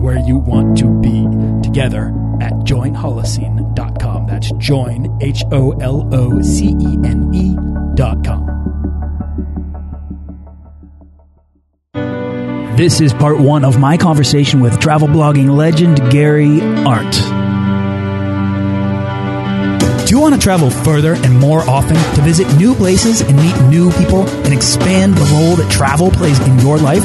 where you want to be together at joinholocene.com. That's join, H O L O C E N E.com. This is part one of my conversation with travel blogging legend Gary Arndt. Do you want to travel further and more often to visit new places and meet new people and expand the role that travel plays in your life?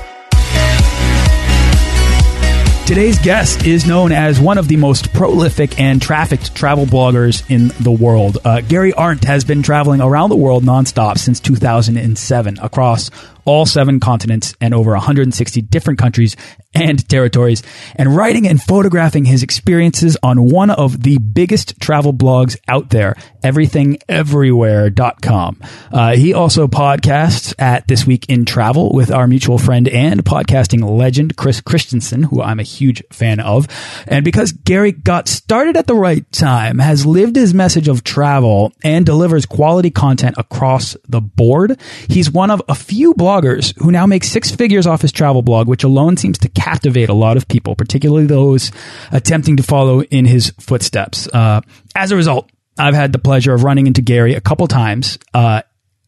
Today's guest is known as one of the most prolific and trafficked travel bloggers in the world. Uh, Gary Arndt has been traveling around the world nonstop since 2007 across all seven continents and over 160 different countries and territories, and writing and photographing his experiences on one of the biggest travel blogs out there, everythingeverywhere.com. Uh, he also podcasts at This Week in Travel with our mutual friend and podcasting legend, Chris Christensen, who I'm a huge fan of. And because Gary got started at the right time, has lived his message of travel, and delivers quality content across the board, he's one of a few bloggers who now make six figures off his travel blog, which alone seems to captivate a lot of people, particularly those attempting to follow in his footsteps. Uh, as a result, I've had the pleasure of running into Gary a couple times uh,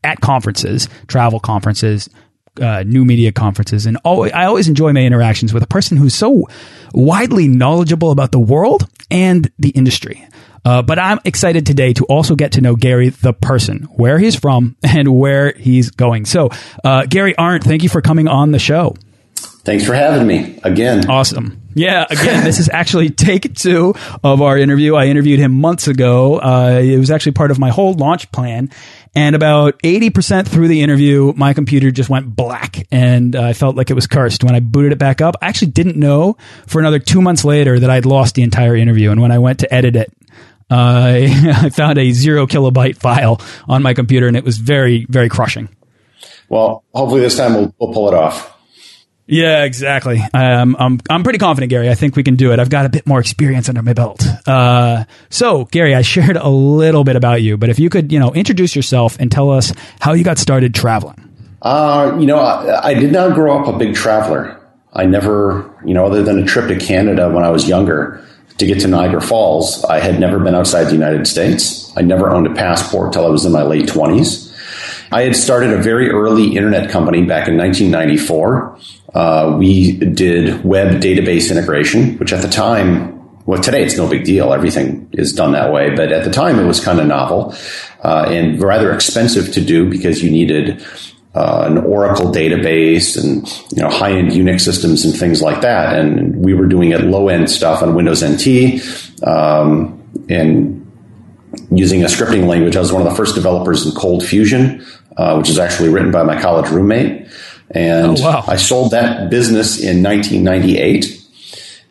at conferences, travel conferences, uh, new media conferences, and always, I always enjoy my interactions with a person who's so widely knowledgeable about the world and the industry. Uh, but I'm excited today to also get to know Gary, the person, where he's from, and where he's going. So, uh, Gary Arndt, thank you for coming on the show. Thanks for having me again. Awesome. Yeah, again, this is actually take two of our interview. I interviewed him months ago. Uh, it was actually part of my whole launch plan. And about 80% through the interview, my computer just went black and uh, I felt like it was cursed. When I booted it back up, I actually didn't know for another two months later that I'd lost the entire interview. And when I went to edit it, uh, I found a zero kilobyte file on my computer and it was very, very crushing. Well, hopefully this time we'll, we'll pull it off. Yeah, exactly. Um, I'm I'm pretty confident, Gary. I think we can do it. I've got a bit more experience under my belt. Uh, so, Gary, I shared a little bit about you, but if you could, you know, introduce yourself and tell us how you got started traveling. Uh, you know, I, I did not grow up a big traveler. I never, you know, other than a trip to Canada when I was younger to get to Niagara Falls, I had never been outside the United States. I never owned a passport till I was in my late twenties. I had started a very early internet company back in 1994. Uh, we did web database integration, which at the time, well, today it's no big deal. Everything is done that way. But at the time, it was kind of novel uh, and rather expensive to do because you needed uh, an Oracle database and you know high end Unix systems and things like that. And we were doing it low end stuff on Windows NT um, and using a scripting language. I was one of the first developers in Cold Fusion, uh, which is actually written by my college roommate. And oh, wow. I sold that business in 1998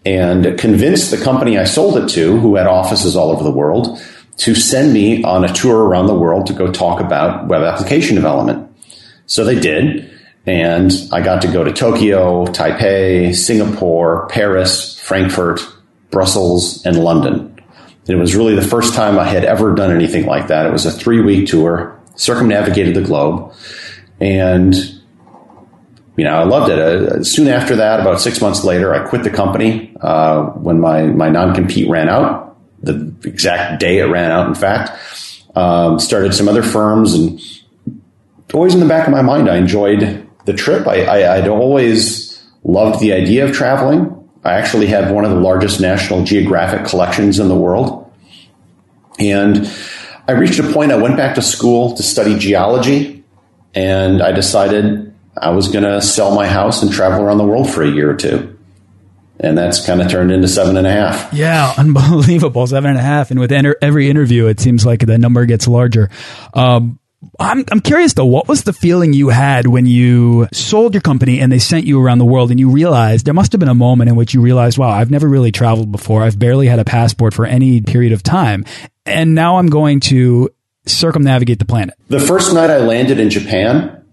and convinced the company I sold it to, who had offices all over the world, to send me on a tour around the world to go talk about web application development. So they did. And I got to go to Tokyo, Taipei, Singapore, Paris, Frankfurt, Brussels, and London. It was really the first time I had ever done anything like that. It was a three week tour, circumnavigated the globe, and you know I loved it. Uh, soon after that, about six months later, I quit the company uh, when my my non compete ran out. The exact day it ran out, in fact, um, started some other firms and always in the back of my mind, I enjoyed the trip. I, I, I'd always loved the idea of traveling. I actually have one of the largest National Geographic collections in the world. And I reached a point, I went back to school to study geology, and I decided I was going to sell my house and travel around the world for a year or two. And that's kind of turned into seven and a half. Yeah, unbelievable. Seven and a half. And with every interview, it seems like the number gets larger. Um, I'm, I'm curious though, what was the feeling you had when you sold your company and they sent you around the world and you realized there must have been a moment in which you realized, wow, I've never really traveled before. I've barely had a passport for any period of time. And now I'm going to circumnavigate the planet. The first night I landed in Japan,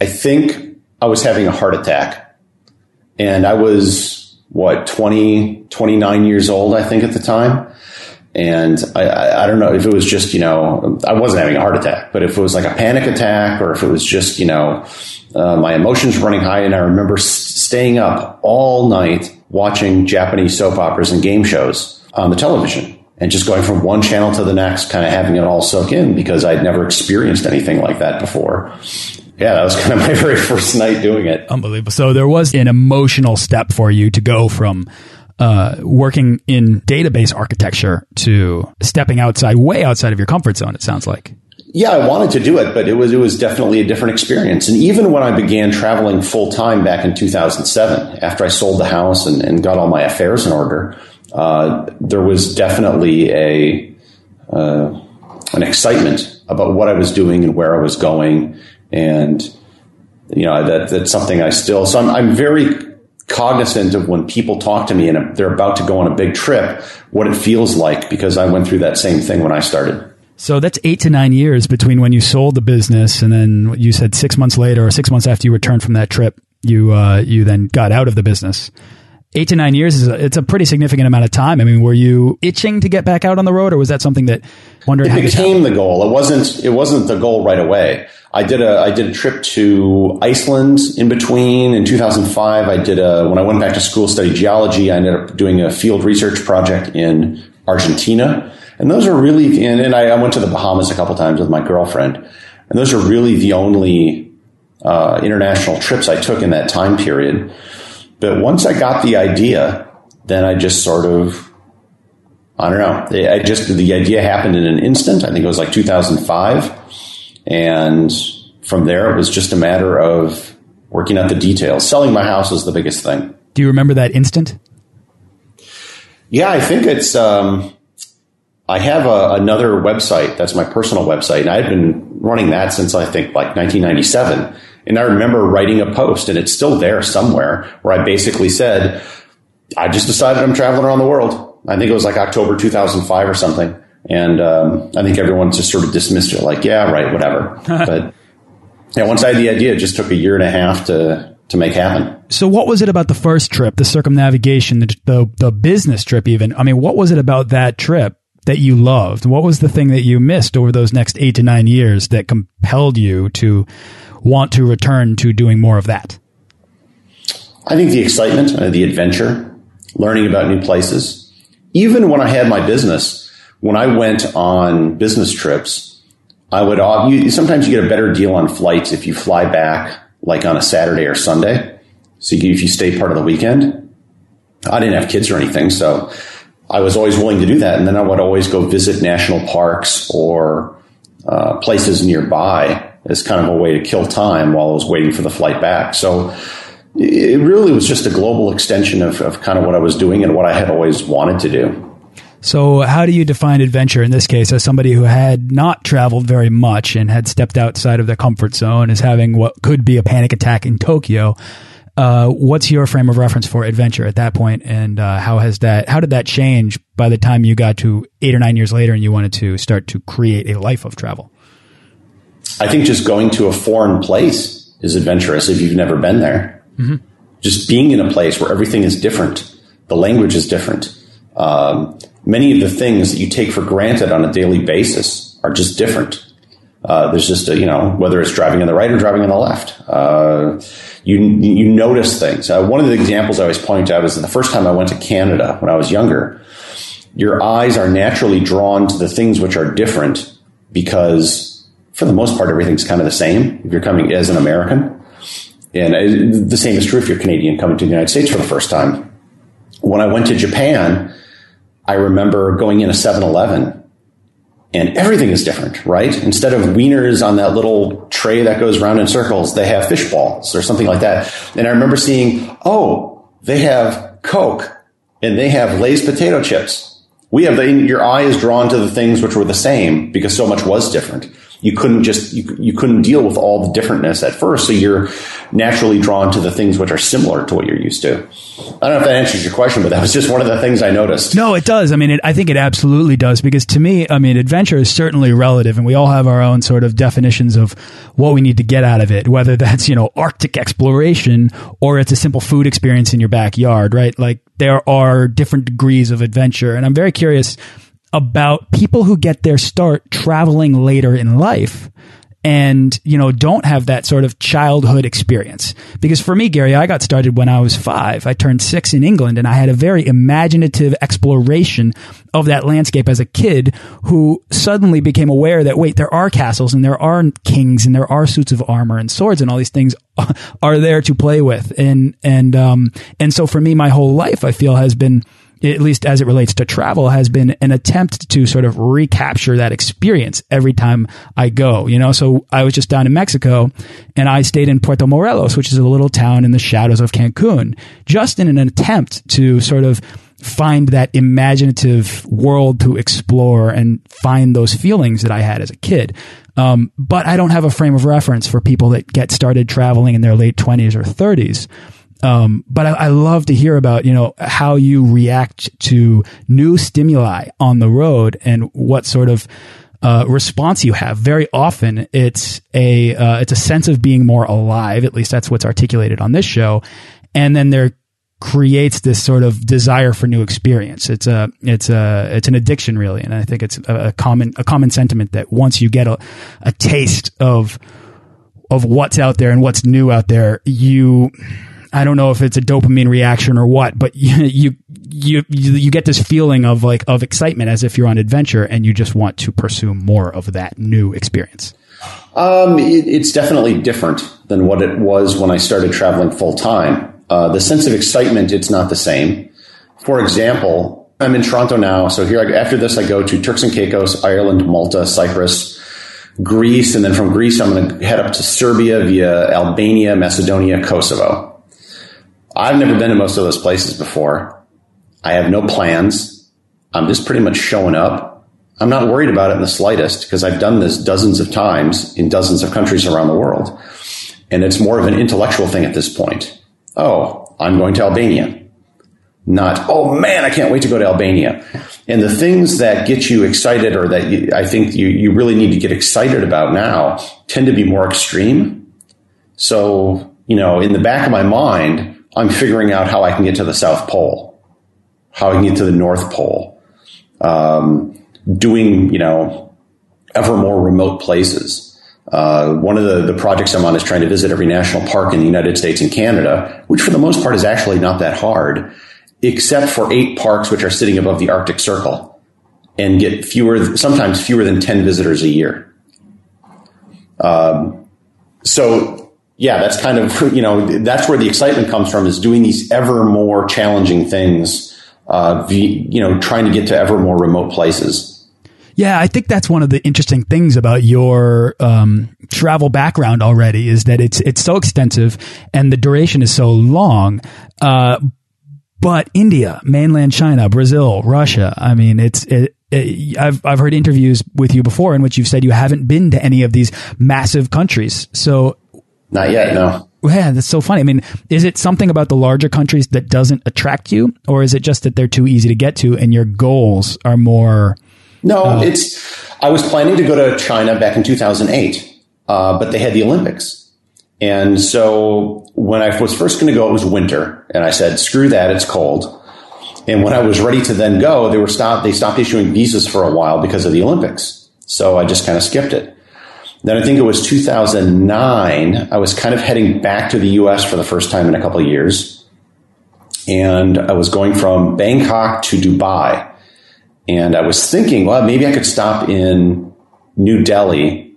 I think I was having a heart attack. And I was, what, 20, 29 years old, I think, at the time. And I, I, I, don't know if it was just, you know, I wasn't having a heart attack, but if it was like a panic attack or if it was just, you know, uh, my emotions running high. And I remember staying up all night watching Japanese soap operas and game shows on the television and just going from one channel to the next, kind of having it all soak in because I'd never experienced anything like that before. Yeah, that was kind of my very first night doing it. Unbelievable. So there was an emotional step for you to go from uh, working in database architecture to stepping outside, way outside of your comfort zone. It sounds like. Yeah, I wanted to do it, but it was it was definitely a different experience. And even when I began traveling full time back in 2007, after I sold the house and, and got all my affairs in order, uh, there was definitely a uh, an excitement about what I was doing and where I was going, and you know that that's something I still. So I'm, I'm very cognizant of when people talk to me and they're about to go on a big trip, what it feels like because I went through that same thing when I started. So that's eight to nine years between when you sold the business and then you said six months later or six months after you returned from that trip, you uh, you then got out of the business eight to nine years is a, it's a pretty significant amount of time. I mean, were you itching to get back out on the road, or was that something that wondering? It became the goal. It wasn't. It wasn't the goal right away. I did a I did a trip to Iceland in between in 2005. I did a when I went back to school study geology. I ended up doing a field research project in Argentina, and those are really. And, and I, I, went to the Bahamas a couple times with my girlfriend, and those are really the only uh, international trips I took in that time period. But once I got the idea, then I just sort of, I don't know. I just, the idea happened in an instant. I think it was like 2005. And from there, it was just a matter of working out the details. Selling my house was the biggest thing. Do you remember that instant? Yeah, I think it's, um, I have a, another website that's my personal website, and I've been running that since I think like 1997. And I remember writing a post, and it's still there somewhere, where I basically said, I just decided I'm traveling around the world. I think it was like October 2005 or something. And um, I think everyone just sort of dismissed it, like, yeah, right, whatever. but yeah, once I had the idea, it just took a year and a half to to make happen. So, what was it about the first trip, the circumnavigation, the, the the business trip? Even, I mean, what was it about that trip that you loved? What was the thing that you missed over those next eight to nine years that compelled you to want to return to doing more of that? I think the excitement, uh, the adventure, learning about new places. Even when I had my business, when I went on business trips, I would you, sometimes you get a better deal on flights if you fly back like on a Saturday or Sunday. So if you stay part of the weekend, I didn't have kids or anything, so I was always willing to do that. And then I would always go visit national parks or uh, places nearby as kind of a way to kill time while I was waiting for the flight back. So it really was just a global extension of, of kind of what I was doing and what I had always wanted to do. So, how do you define adventure in this case as somebody who had not traveled very much and had stepped outside of their comfort zone, is having what could be a panic attack in Tokyo? Uh, what's your frame of reference for adventure at that point, and uh, how has that? How did that change by the time you got to eight or nine years later, and you wanted to start to create a life of travel? I think just going to a foreign place is adventurous if you've never been there. Mm-hmm. Just being in a place where everything is different, the language is different. Um, many of the things that you take for granted on a daily basis are just different. Uh, there's just a, you know whether it's driving on the right or driving on the left. Uh, you you notice things. Uh, one of the examples I always point out is the first time I went to Canada when I was younger. Your eyes are naturally drawn to the things which are different because for the most part, everything's kind of the same if you're coming as an American. And the same is true if you're Canadian coming to the United States for the first time. When I went to Japan, I remember going in a 7 Eleven and everything is different, right? Instead of wieners on that little tray that goes round in circles, they have fish balls or something like that. And I remember seeing, oh, they have Coke and they have Lay's potato chips. We have the, your eye is drawn to the things which were the same because so much was different you couldn't just you, you couldn't deal with all the differentness at first so you're naturally drawn to the things which are similar to what you're used to. I don't know if that answers your question but that was just one of the things i noticed. No it does. I mean it, i think it absolutely does because to me i mean adventure is certainly relative and we all have our own sort of definitions of what we need to get out of it whether that's you know arctic exploration or it's a simple food experience in your backyard right? Like there are different degrees of adventure and i'm very curious about people who get their start traveling later in life and you know don't have that sort of childhood experience. Because for me gary i got started when i was five. I turned six in england and i had a very imaginative exploration of that landscape as a kid who suddenly became aware that wait there are castles and there are kings and there are suits of armor and swords and all these things are there to play with. And and um and so for me my whole life i feel has been at least as it relates to travel, has been an attempt to sort of recapture that experience every time I go. You know, so I was just down in Mexico and I stayed in Puerto Morelos, which is a little town in the shadows of Cancun, just in an attempt to sort of find that imaginative world to explore and find those feelings that I had as a kid. Um, but I don't have a frame of reference for people that get started traveling in their late 20s or 30s. Um, but I, I, love to hear about, you know, how you react to new stimuli on the road and what sort of, uh, response you have. Very often it's a, uh, it's a sense of being more alive. At least that's what's articulated on this show. And then there creates this sort of desire for new experience. It's a, it's a, it's an addiction really. And I think it's a, a common, a common sentiment that once you get a, a taste of, of what's out there and what's new out there, you, I don't know if it's a dopamine reaction or what, but you, you, you, you get this feeling of like, of excitement as if you're on adventure and you just want to pursue more of that new experience. Um, it, it's definitely different than what it was when I started traveling full time. Uh, the sense of excitement, it's not the same. For example, I'm in Toronto now, so here I, after this I go to Turks and Caicos, Ireland, Malta, Cyprus, Greece, and then from Greece I'm going to head up to Serbia via Albania, Macedonia, Kosovo. I've never been to most of those places before. I have no plans. I'm just pretty much showing up. I'm not worried about it in the slightest because I've done this dozens of times in dozens of countries around the world. And it's more of an intellectual thing at this point. Oh, I'm going to Albania. Not, oh man, I can't wait to go to Albania. And the things that get you excited or that you, I think you, you really need to get excited about now tend to be more extreme. So, you know, in the back of my mind, I'm figuring out how I can get to the South Pole, how I can get to the North Pole, um, doing, you know, ever more remote places. Uh, one of the, the projects I'm on is trying to visit every national park in the United States and Canada, which for the most part is actually not that hard, except for eight parks which are sitting above the Arctic Circle and get fewer, sometimes fewer than 10 visitors a year. Um, so yeah, that's kind of, you know, that's where the excitement comes from is doing these ever more challenging things, uh, you know, trying to get to ever more remote places. Yeah, I think that's one of the interesting things about your um, travel background already is that it's it's so extensive and the duration is so long. Uh, but India, mainland China, Brazil, Russia, I mean, it's it, it, I've I've heard interviews with you before in which you've said you haven't been to any of these massive countries. So not yet, no. Yeah, that's so funny. I mean, is it something about the larger countries that doesn't attract you, or is it just that they're too easy to get to and your goals are more? No, uh, it's. I was planning to go to China back in 2008, uh, but they had the Olympics. And so when I was first going to go, it was winter. And I said, screw that, it's cold. And when I was ready to then go, they were stopped, they stopped issuing visas for a while because of the Olympics. So I just kind of skipped it. Then I think it was 2009. I was kind of heading back to the US for the first time in a couple of years. And I was going from Bangkok to Dubai. And I was thinking, well, maybe I could stop in New Delhi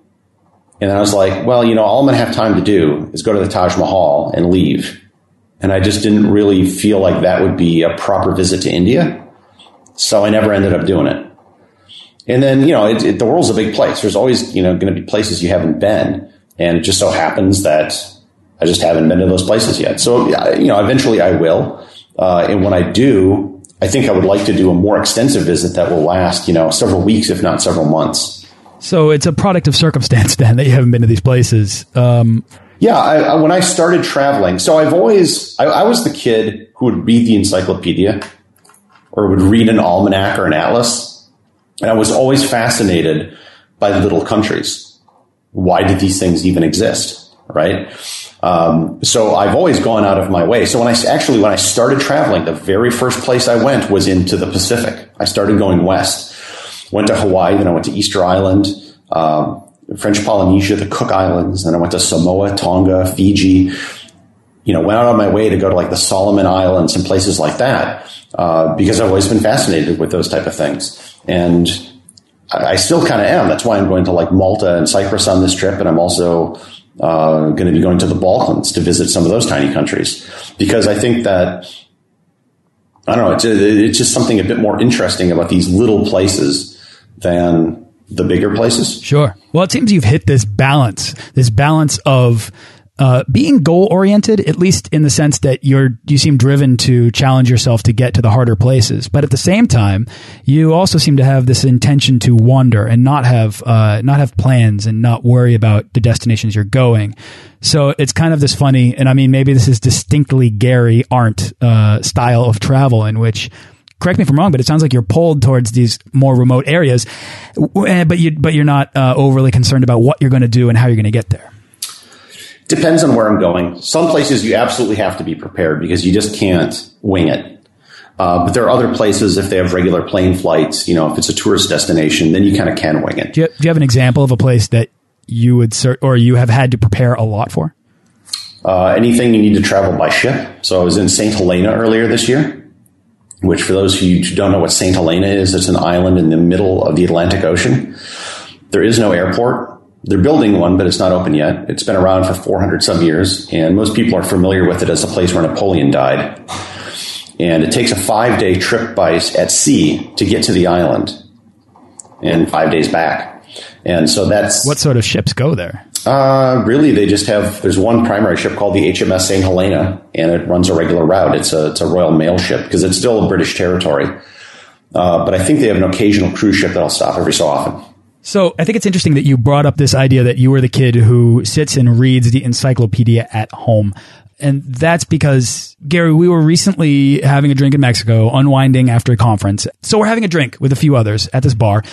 And I was like, well, you know, all I'm going to have time to do is go to the Taj Mahal and leave. And I just didn't really feel like that would be a proper visit to India. So I never ended up doing it. And then, you know, it, it, the world's a big place. There's always, you know, going to be places you haven't been. And it just so happens that I just haven't been to those places yet. So, you know, eventually I will. Uh, and when I do, I think I would like to do a more extensive visit that will last, you know, several weeks, if not several months. So it's a product of circumstance then that you haven't been to these places. Um, yeah, I, I, when I started traveling, so I've always, I, I was the kid who would read the encyclopedia or would read an almanac or an atlas. And I was always fascinated by little countries. Why did these things even exist? Right. Um, so I've always gone out of my way. So when I actually, when I started traveling, the very first place I went was into the Pacific. I started going west, went to Hawaii, then I went to Easter Island, um, French Polynesia, the Cook Islands, then I went to Samoa, Tonga, Fiji, you know, went out on my way to go to like the Solomon Islands and places like that, uh, because I've always been fascinated with those type of things. And I, I still kind of am. That's why I'm going to like Malta and Cyprus on this trip. And I'm also, uh, going to be going to the Balkans to visit some of those tiny countries because I think that I don't know. It's, it's just something a bit more interesting about these little places than the bigger places. Sure. Well, it seems you've hit this balance, this balance of uh, being goal oriented, at least in the sense that you're you seem driven to challenge yourself to get to the harder places, but at the same time, you also seem to have this intention to wander and not have uh, not have plans and not worry about the destinations you're going. So it's kind of this funny, and I mean maybe this is distinctly Gary Arndt uh, style of travel in which correct me if I'm wrong, but it sounds like you're pulled towards these more remote areas, eh, but you but you're not uh, overly concerned about what you're going to do and how you're going to get there. Depends on where I'm going. Some places you absolutely have to be prepared because you just can't wing it. Uh, but there are other places if they have regular plane flights. You know, if it's a tourist destination, then you kind of can wing it. Do you, do you, have an example of a place that you would cert, or you have had to prepare a lot for? Uh, anything you need to travel by ship. So I was in St. Helena earlier this year, which for those of who don't know what St. Helena is, it's an island in the middle of the Atlantic Ocean. There is no airport. They're building one, but it's not open yet. It's been around for 400 some years, and most people are familiar with it as the place where Napoleon died. And it takes a five day trip by at sea to get to the island, and five days back. And so that's what sort of ships go there. Uh, really, they just have. There's one primary ship called the HMS St. Helena, and it runs a regular route. It's a it's a Royal Mail ship because it's still a British territory. Uh, but I think they have an occasional cruise ship that'll stop every so often. So I think it's interesting that you brought up this idea that you were the kid who sits and reads the encyclopedia at home. And that's because, Gary, we were recently having a drink in Mexico, unwinding after a conference. So we're having a drink with a few others at this bar.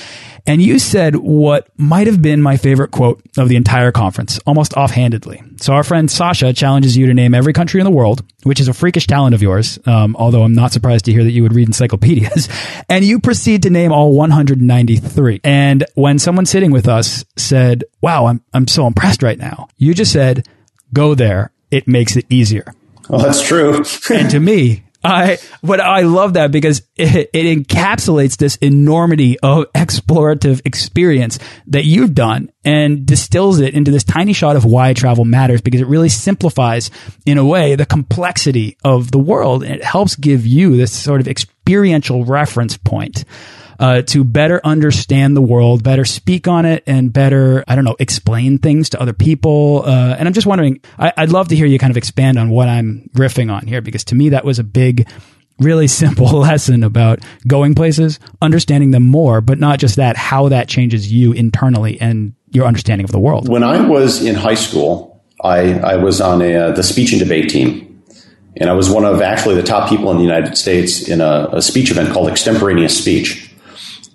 And you said what might have been my favorite quote of the entire conference, almost offhandedly. So our friend Sasha challenges you to name every country in the world, which is a freakish talent of yours, um, although I'm not surprised to hear that you would read encyclopedias. And you proceed to name all 193. And when someone sitting with us said, wow, I'm, I'm so impressed right now, you just said, go there. It makes it easier. Well, that's true. and to me, I but I love that because it, it, encapsulates this enormity of explorative experience that you've done and distills it into this tiny shot of why travel matters because it really simplifies in a way the complexity of the world and it helps give you this sort of experiential reference point uh, to better understand the world, better speak on it, and better, I don't know, explain things to other people. Uh, and I'm just wondering, I, would love to hear you kind of expand on what I'm riffing on here, because to me, that was a big, really simple lesson about going places, understanding them more, but not just that, how that changes you internally and your understanding of the world. When I was in high school, I, I was on a, uh, the speech and debate team. And I was one of actually the top people in the United States in a, a speech event called Extemporaneous Speech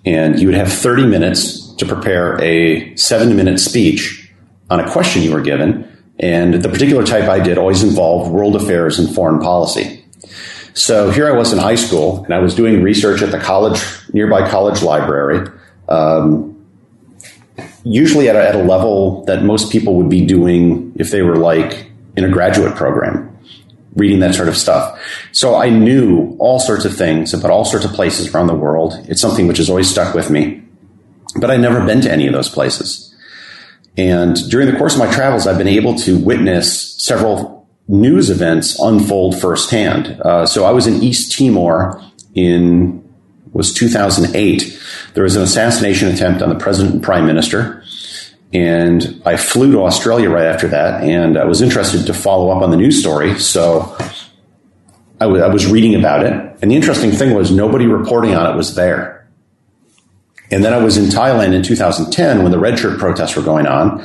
and you would have 30 minutes to prepare a seven minute speech on a question you were given. And the particular type I did always involved world affairs and foreign policy. So here I was in high school, and I was doing research at the college, nearby college library, um, usually at a, at a level that most people would be doing if they were like in a graduate program reading that sort of stuff. So I knew all sorts of things about all sorts of places around the world. It's something which has always stuck with me, but I'd never been to any of those places. And during the course of my travels, I've been able to witness several news events unfold firsthand. Uh, so I was in East Timor in was 2008. There was an assassination attempt on the president and prime minister. And I flew to Australia right after that, and I was interested to follow up on the news story. So I, w- I was reading about it. And the interesting thing was nobody reporting on it was there. And then I was in Thailand in 2010 when the red shirt protests were going on.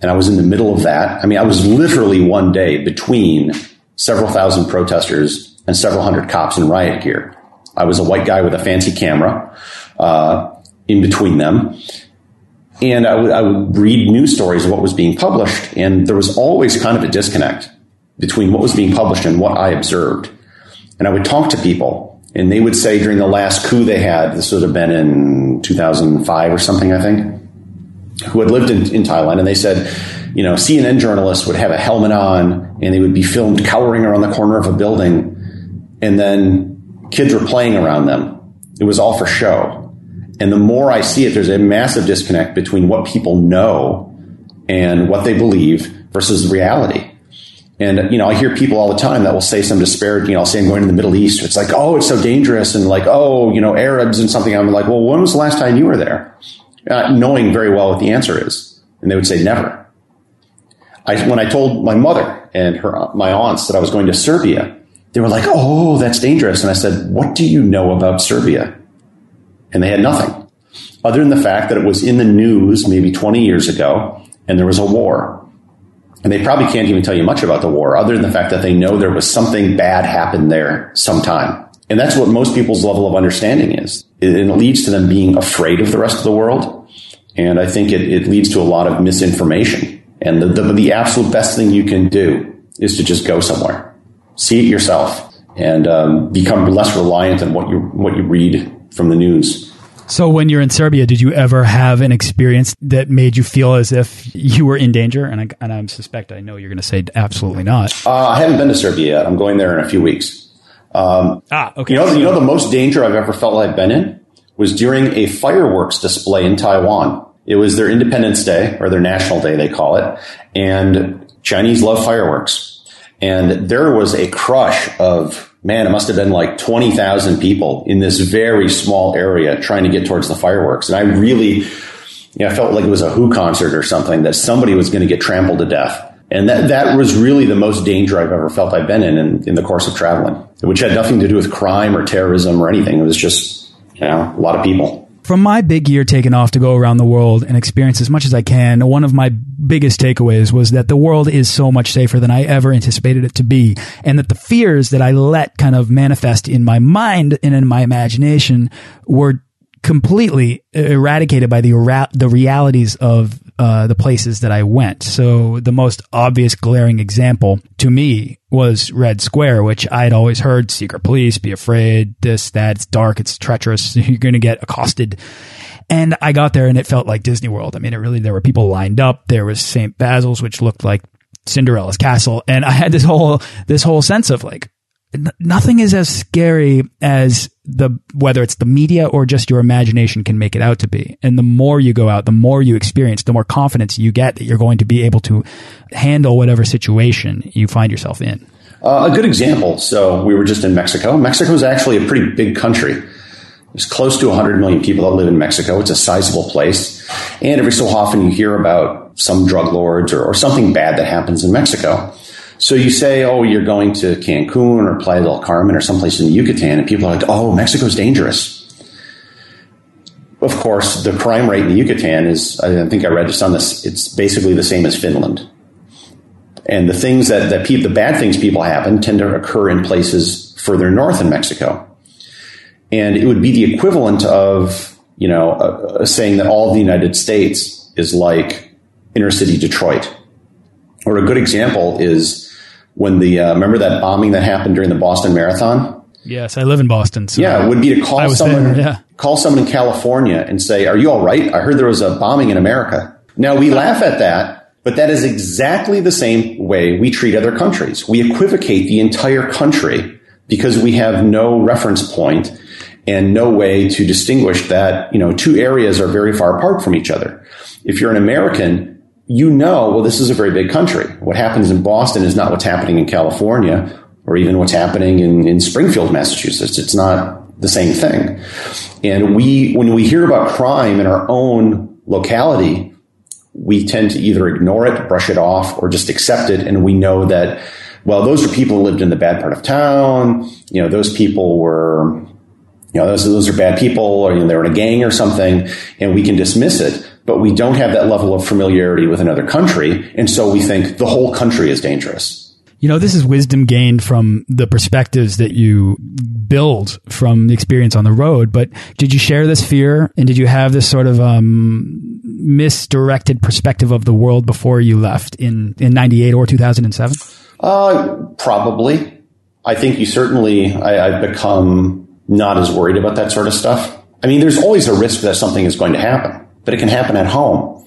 And I was in the middle of that. I mean, I was literally one day between several thousand protesters and several hundred cops in riot gear. I was a white guy with a fancy camera uh, in between them. And I would, would read news stories of what was being published. And there was always kind of a disconnect between what was being published and what I observed. And I would talk to people and they would say during the last coup they had, this would have been in 2005 or something, I think, who had lived in, in Thailand. And they said, you know, CNN journalists would have a helmet on and they would be filmed cowering around the corner of a building. And then kids were playing around them. It was all for show. And the more I see it, there's a massive disconnect between what people know and what they believe versus reality. And, you know, I hear people all the time that will say some disparaging, you know, I'll say I'm going to the Middle East. It's like, oh, it's so dangerous. And like, oh, you know, Arabs and something. I'm like, well, when was the last time you were there? Uh, knowing very well what the answer is. And they would say never. I, when I told my mother and her, my aunts that I was going to Serbia, they were like, oh, that's dangerous. And I said, what do you know about Serbia? And they had nothing other than the fact that it was in the news maybe 20 years ago and there was a war and they probably can't even tell you much about the war other than the fact that they know there was something bad happened there sometime. And that's what most people's level of understanding is. It leads to them being afraid of the rest of the world. And I think it, it leads to a lot of misinformation. And the, the, the, absolute best thing you can do is to just go somewhere, see it yourself, and um, become less reliant on what you what you read from the news. So when you're in Serbia, did you ever have an experience that made you feel as if you were in danger? And I, and I suspect I know you're going to say absolutely not. Uh, I haven't been to Serbia yet. I'm going there in a few weeks. Um, ah, okay. You know, you know, the most danger I've ever felt I've been in was during a fireworks display in Taiwan. It was their Independence Day or their National Day, they call it. And Chinese love fireworks. And there was a crush of man, it must have been like 20,000 people in this very small area trying to get towards the fireworks. And I really, you know, I felt like it was a Who concert or something that somebody was going to get trampled to death. And that, that was really the most danger I've ever felt I've been in, in in the course of traveling, which had nothing to do with crime or terrorism or anything. It was just, you know, a lot of people. From my big year taken off to go around the world and experience as much as I can, one of my biggest takeaways was that the world is so much safer than I ever anticipated it to be. And that the fears that I let kind of manifest in my mind and in my imagination were completely eradicated by the the realities of uh, the places that I went. So the most obvious glaring example to me was Red Square, which I'd always heard secret police, be afraid, this, that, it's dark, it's treacherous, you're going to get accosted. And I got there and it felt like Disney World. I mean, it really, there were people lined up. There was St. Basil's, which looked like Cinderella's castle. And I had this whole, this whole sense of like, nothing is as scary as the whether it's the media or just your imagination can make it out to be. And the more you go out, the more you experience, the more confidence you get that you're going to be able to handle whatever situation you find yourself in. Uh, a good example. So we were just in Mexico. Mexico is actually a pretty big country. There's close to 100 million people that live in Mexico. It's a sizable place. And every so often you hear about some drug lords or, or something bad that happens in Mexico. So you say, oh, you're going to Cancun or Playa del Carmen or someplace in the Yucatan, and people are like, oh, Mexico's dangerous. Of course, the crime rate in the Yucatan is, I think I read just on this, it's basically the same as Finland. And the things that, that pe- the bad things people happen tend to occur in places further north in Mexico. And it would be the equivalent of, you know, uh, uh saying that all of the United States is like inner city Detroit. Or a good example is when the uh, remember that bombing that happened during the Boston Marathon. Yes, I live in Boston. So yeah, it would be to call someone, there, yeah. call someone in California and say, "Are you all right? I heard there was a bombing in America." Now we laugh at that, but that is exactly the same way we treat other countries. We equivocate the entire country because we have no reference point and no way to distinguish that, you know, two areas are very far apart from each other. If you're an American, you know, well, this is a very big country. What happens in Boston is not what's happening in California or even what's happening in, in Springfield, Massachusetts. It's not the same thing. And we, when we hear about crime in our own locality, we tend to either ignore it, brush it off, or just accept it. And we know that, well, those are people who lived in the bad part of town. You know, those people were, you know, those, those are bad people or you know, they're in a gang or something, and we can dismiss it. But we don't have that level of familiarity with another country. And so we think the whole country is dangerous. You know, this is wisdom gained from the perspectives that you build from the experience on the road. But did you share this fear and did you have this sort of um, misdirected perspective of the world before you left in, in 98 or 2007? Uh, probably. I think you certainly, I, I've become not as worried about that sort of stuff. I mean, there's always a risk that something is going to happen, but it can happen at home.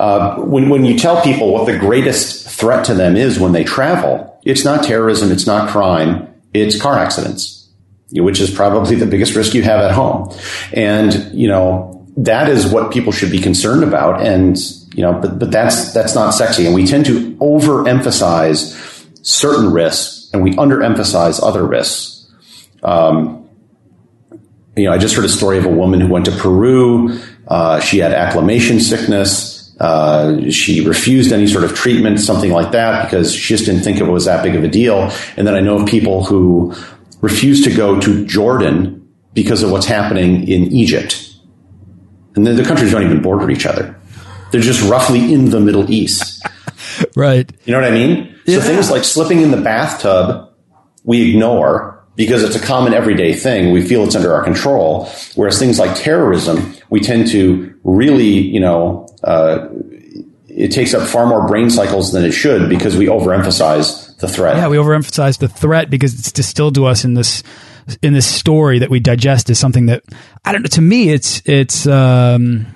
Uh, when, when you tell people what the greatest threat to them is when they travel, it's not terrorism, it's not crime, it's car accidents, which is probably the biggest risk you have at home. And, you know, that is what people should be concerned about. And, you know, but, but that's, that's not sexy. And we tend to overemphasize certain risks and we underemphasize other risks. Um, you know, I just heard a story of a woman who went to Peru. Uh, she had acclimation sickness uh, she refused any sort of treatment, something like that, because she just didn't think it was that big of a deal. And then I know of people who refuse to go to Jordan because of what's happening in Egypt. And the, the countries don't even border each other. They're just roughly in the Middle East. right. You know what I mean? Yeah. So things like slipping in the bathtub, we ignore because it's a common everyday thing. We feel it's under our control. Whereas things like terrorism, we tend to really, you know, uh, it takes up far more brain cycles than it should because we overemphasize the threat. Yeah, we overemphasize the threat because it's distilled to us in this in this story that we digest is something that I don't know. To me, it's it's um,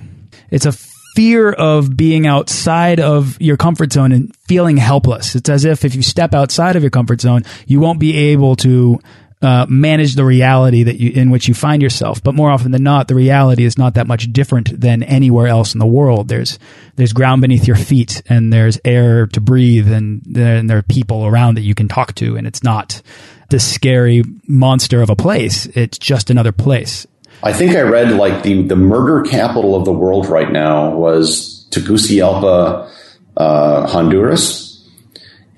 it's a fear of being outside of your comfort zone and feeling helpless. It's as if if you step outside of your comfort zone, you won't be able to uh, manage the reality that you in which you find yourself. But more often than not, the reality is not that much different than anywhere else in the world. There's there's ground beneath your feet, and there's air to breathe, and, and there are people around that you can talk to, and it's not this scary monster of a place. It's just another place. I think I read like the the murder capital of the world right now was Tegucigalpa, uh, Honduras,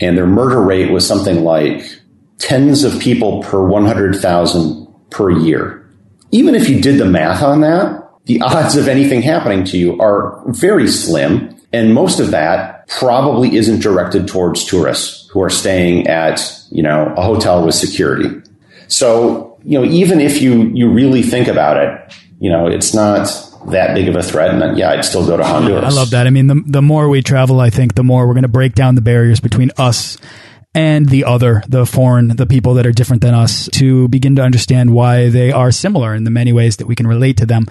and their murder rate was something like tens of people per 100,000 per year. Even if you did the math on that, the odds of anything happening to you are very slim. And most of that probably isn't directed towards tourists who are staying at, you know, a hotel with security. So, you know, even if you, you really think about it, you know, it's not that big of a threat. And then, yeah, I'd still go to Honduras. I love that. I mean, the, the more we travel, I think the more we're going to break down the barriers between us and the other, the foreign, the people that are different than us to begin to understand why they are similar in the many ways that we can relate to them.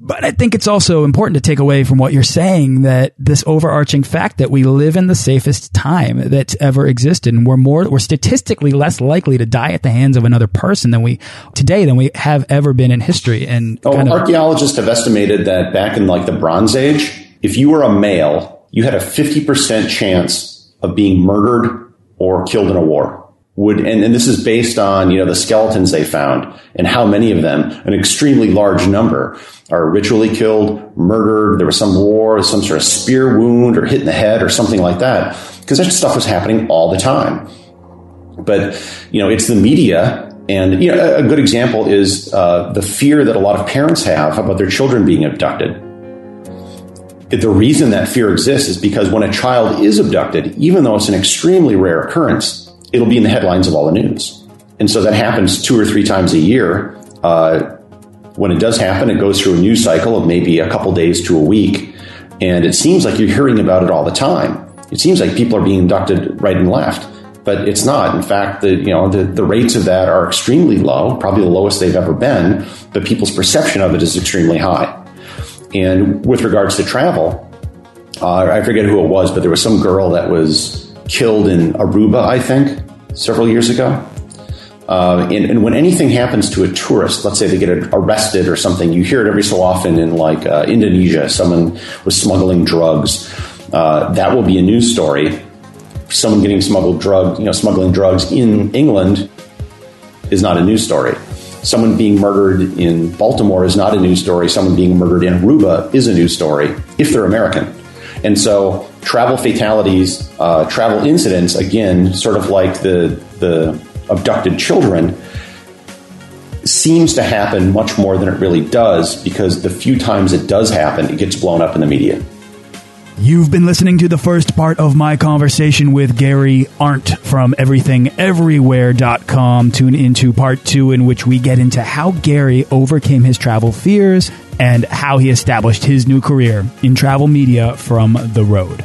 But I think it's also important to take away from what you're saying that this overarching fact that we live in the safest time that's ever existed and we're more, we're statistically less likely to die at the hands of another person than we today than we have ever been in history. And oh, kind of, archaeologists have estimated that back in like the Bronze Age, if you were a male, you had a 50% chance of being murdered or killed in a war. Would, and, and this is based on, you know, the skeletons they found and how many of them, an extremely large number, are ritually killed, murdered. There was some war, some sort of spear wound or hit in the head or something like that. Because that stuff was happening all the time. But, you know, it's the media and you know, a good example is uh, the fear that a lot of parents have about their children being abducted the reason that fear exists is because when a child is abducted, even though it's an extremely rare occurrence, it'll be in the headlines of all the news. And so that happens two or three times a year. Uh, when it does happen, it goes through a news cycle of maybe a couple days to a week. And it seems like you're hearing about it all the time. It seems like people are being abducted right and left, but it's not. In fact, the, you know, the, the rates of that are extremely low, probably the lowest they've ever been, but people's perception of it is extremely high. And with regards to travel, uh, I forget who it was, but there was some girl that was killed in Aruba, I think, several years ago. Uh, and, and, when anything happens to a tourist, let's say they get arrested or something, you hear it every so often in like uh, Indonesia, someone was smuggling drugs. uh, that will be a news story. Someone getting smuggled drug, you know, smuggling drugs in England is not a news story. Someone being murdered in Baltimore is not a news story. Someone being murdered in Aruba is a news story if they're American. And so, travel fatalities, uh, travel incidents, again, sort of like the the abducted children, seems to happen much more than it really does because the few times it does happen, it gets blown up in the media. You've been listening to the first part of my conversation with Gary Arndt from everythingeverywhere.com. Tune into part two, in which we get into how Gary overcame his travel fears and how he established his new career in travel media from the road.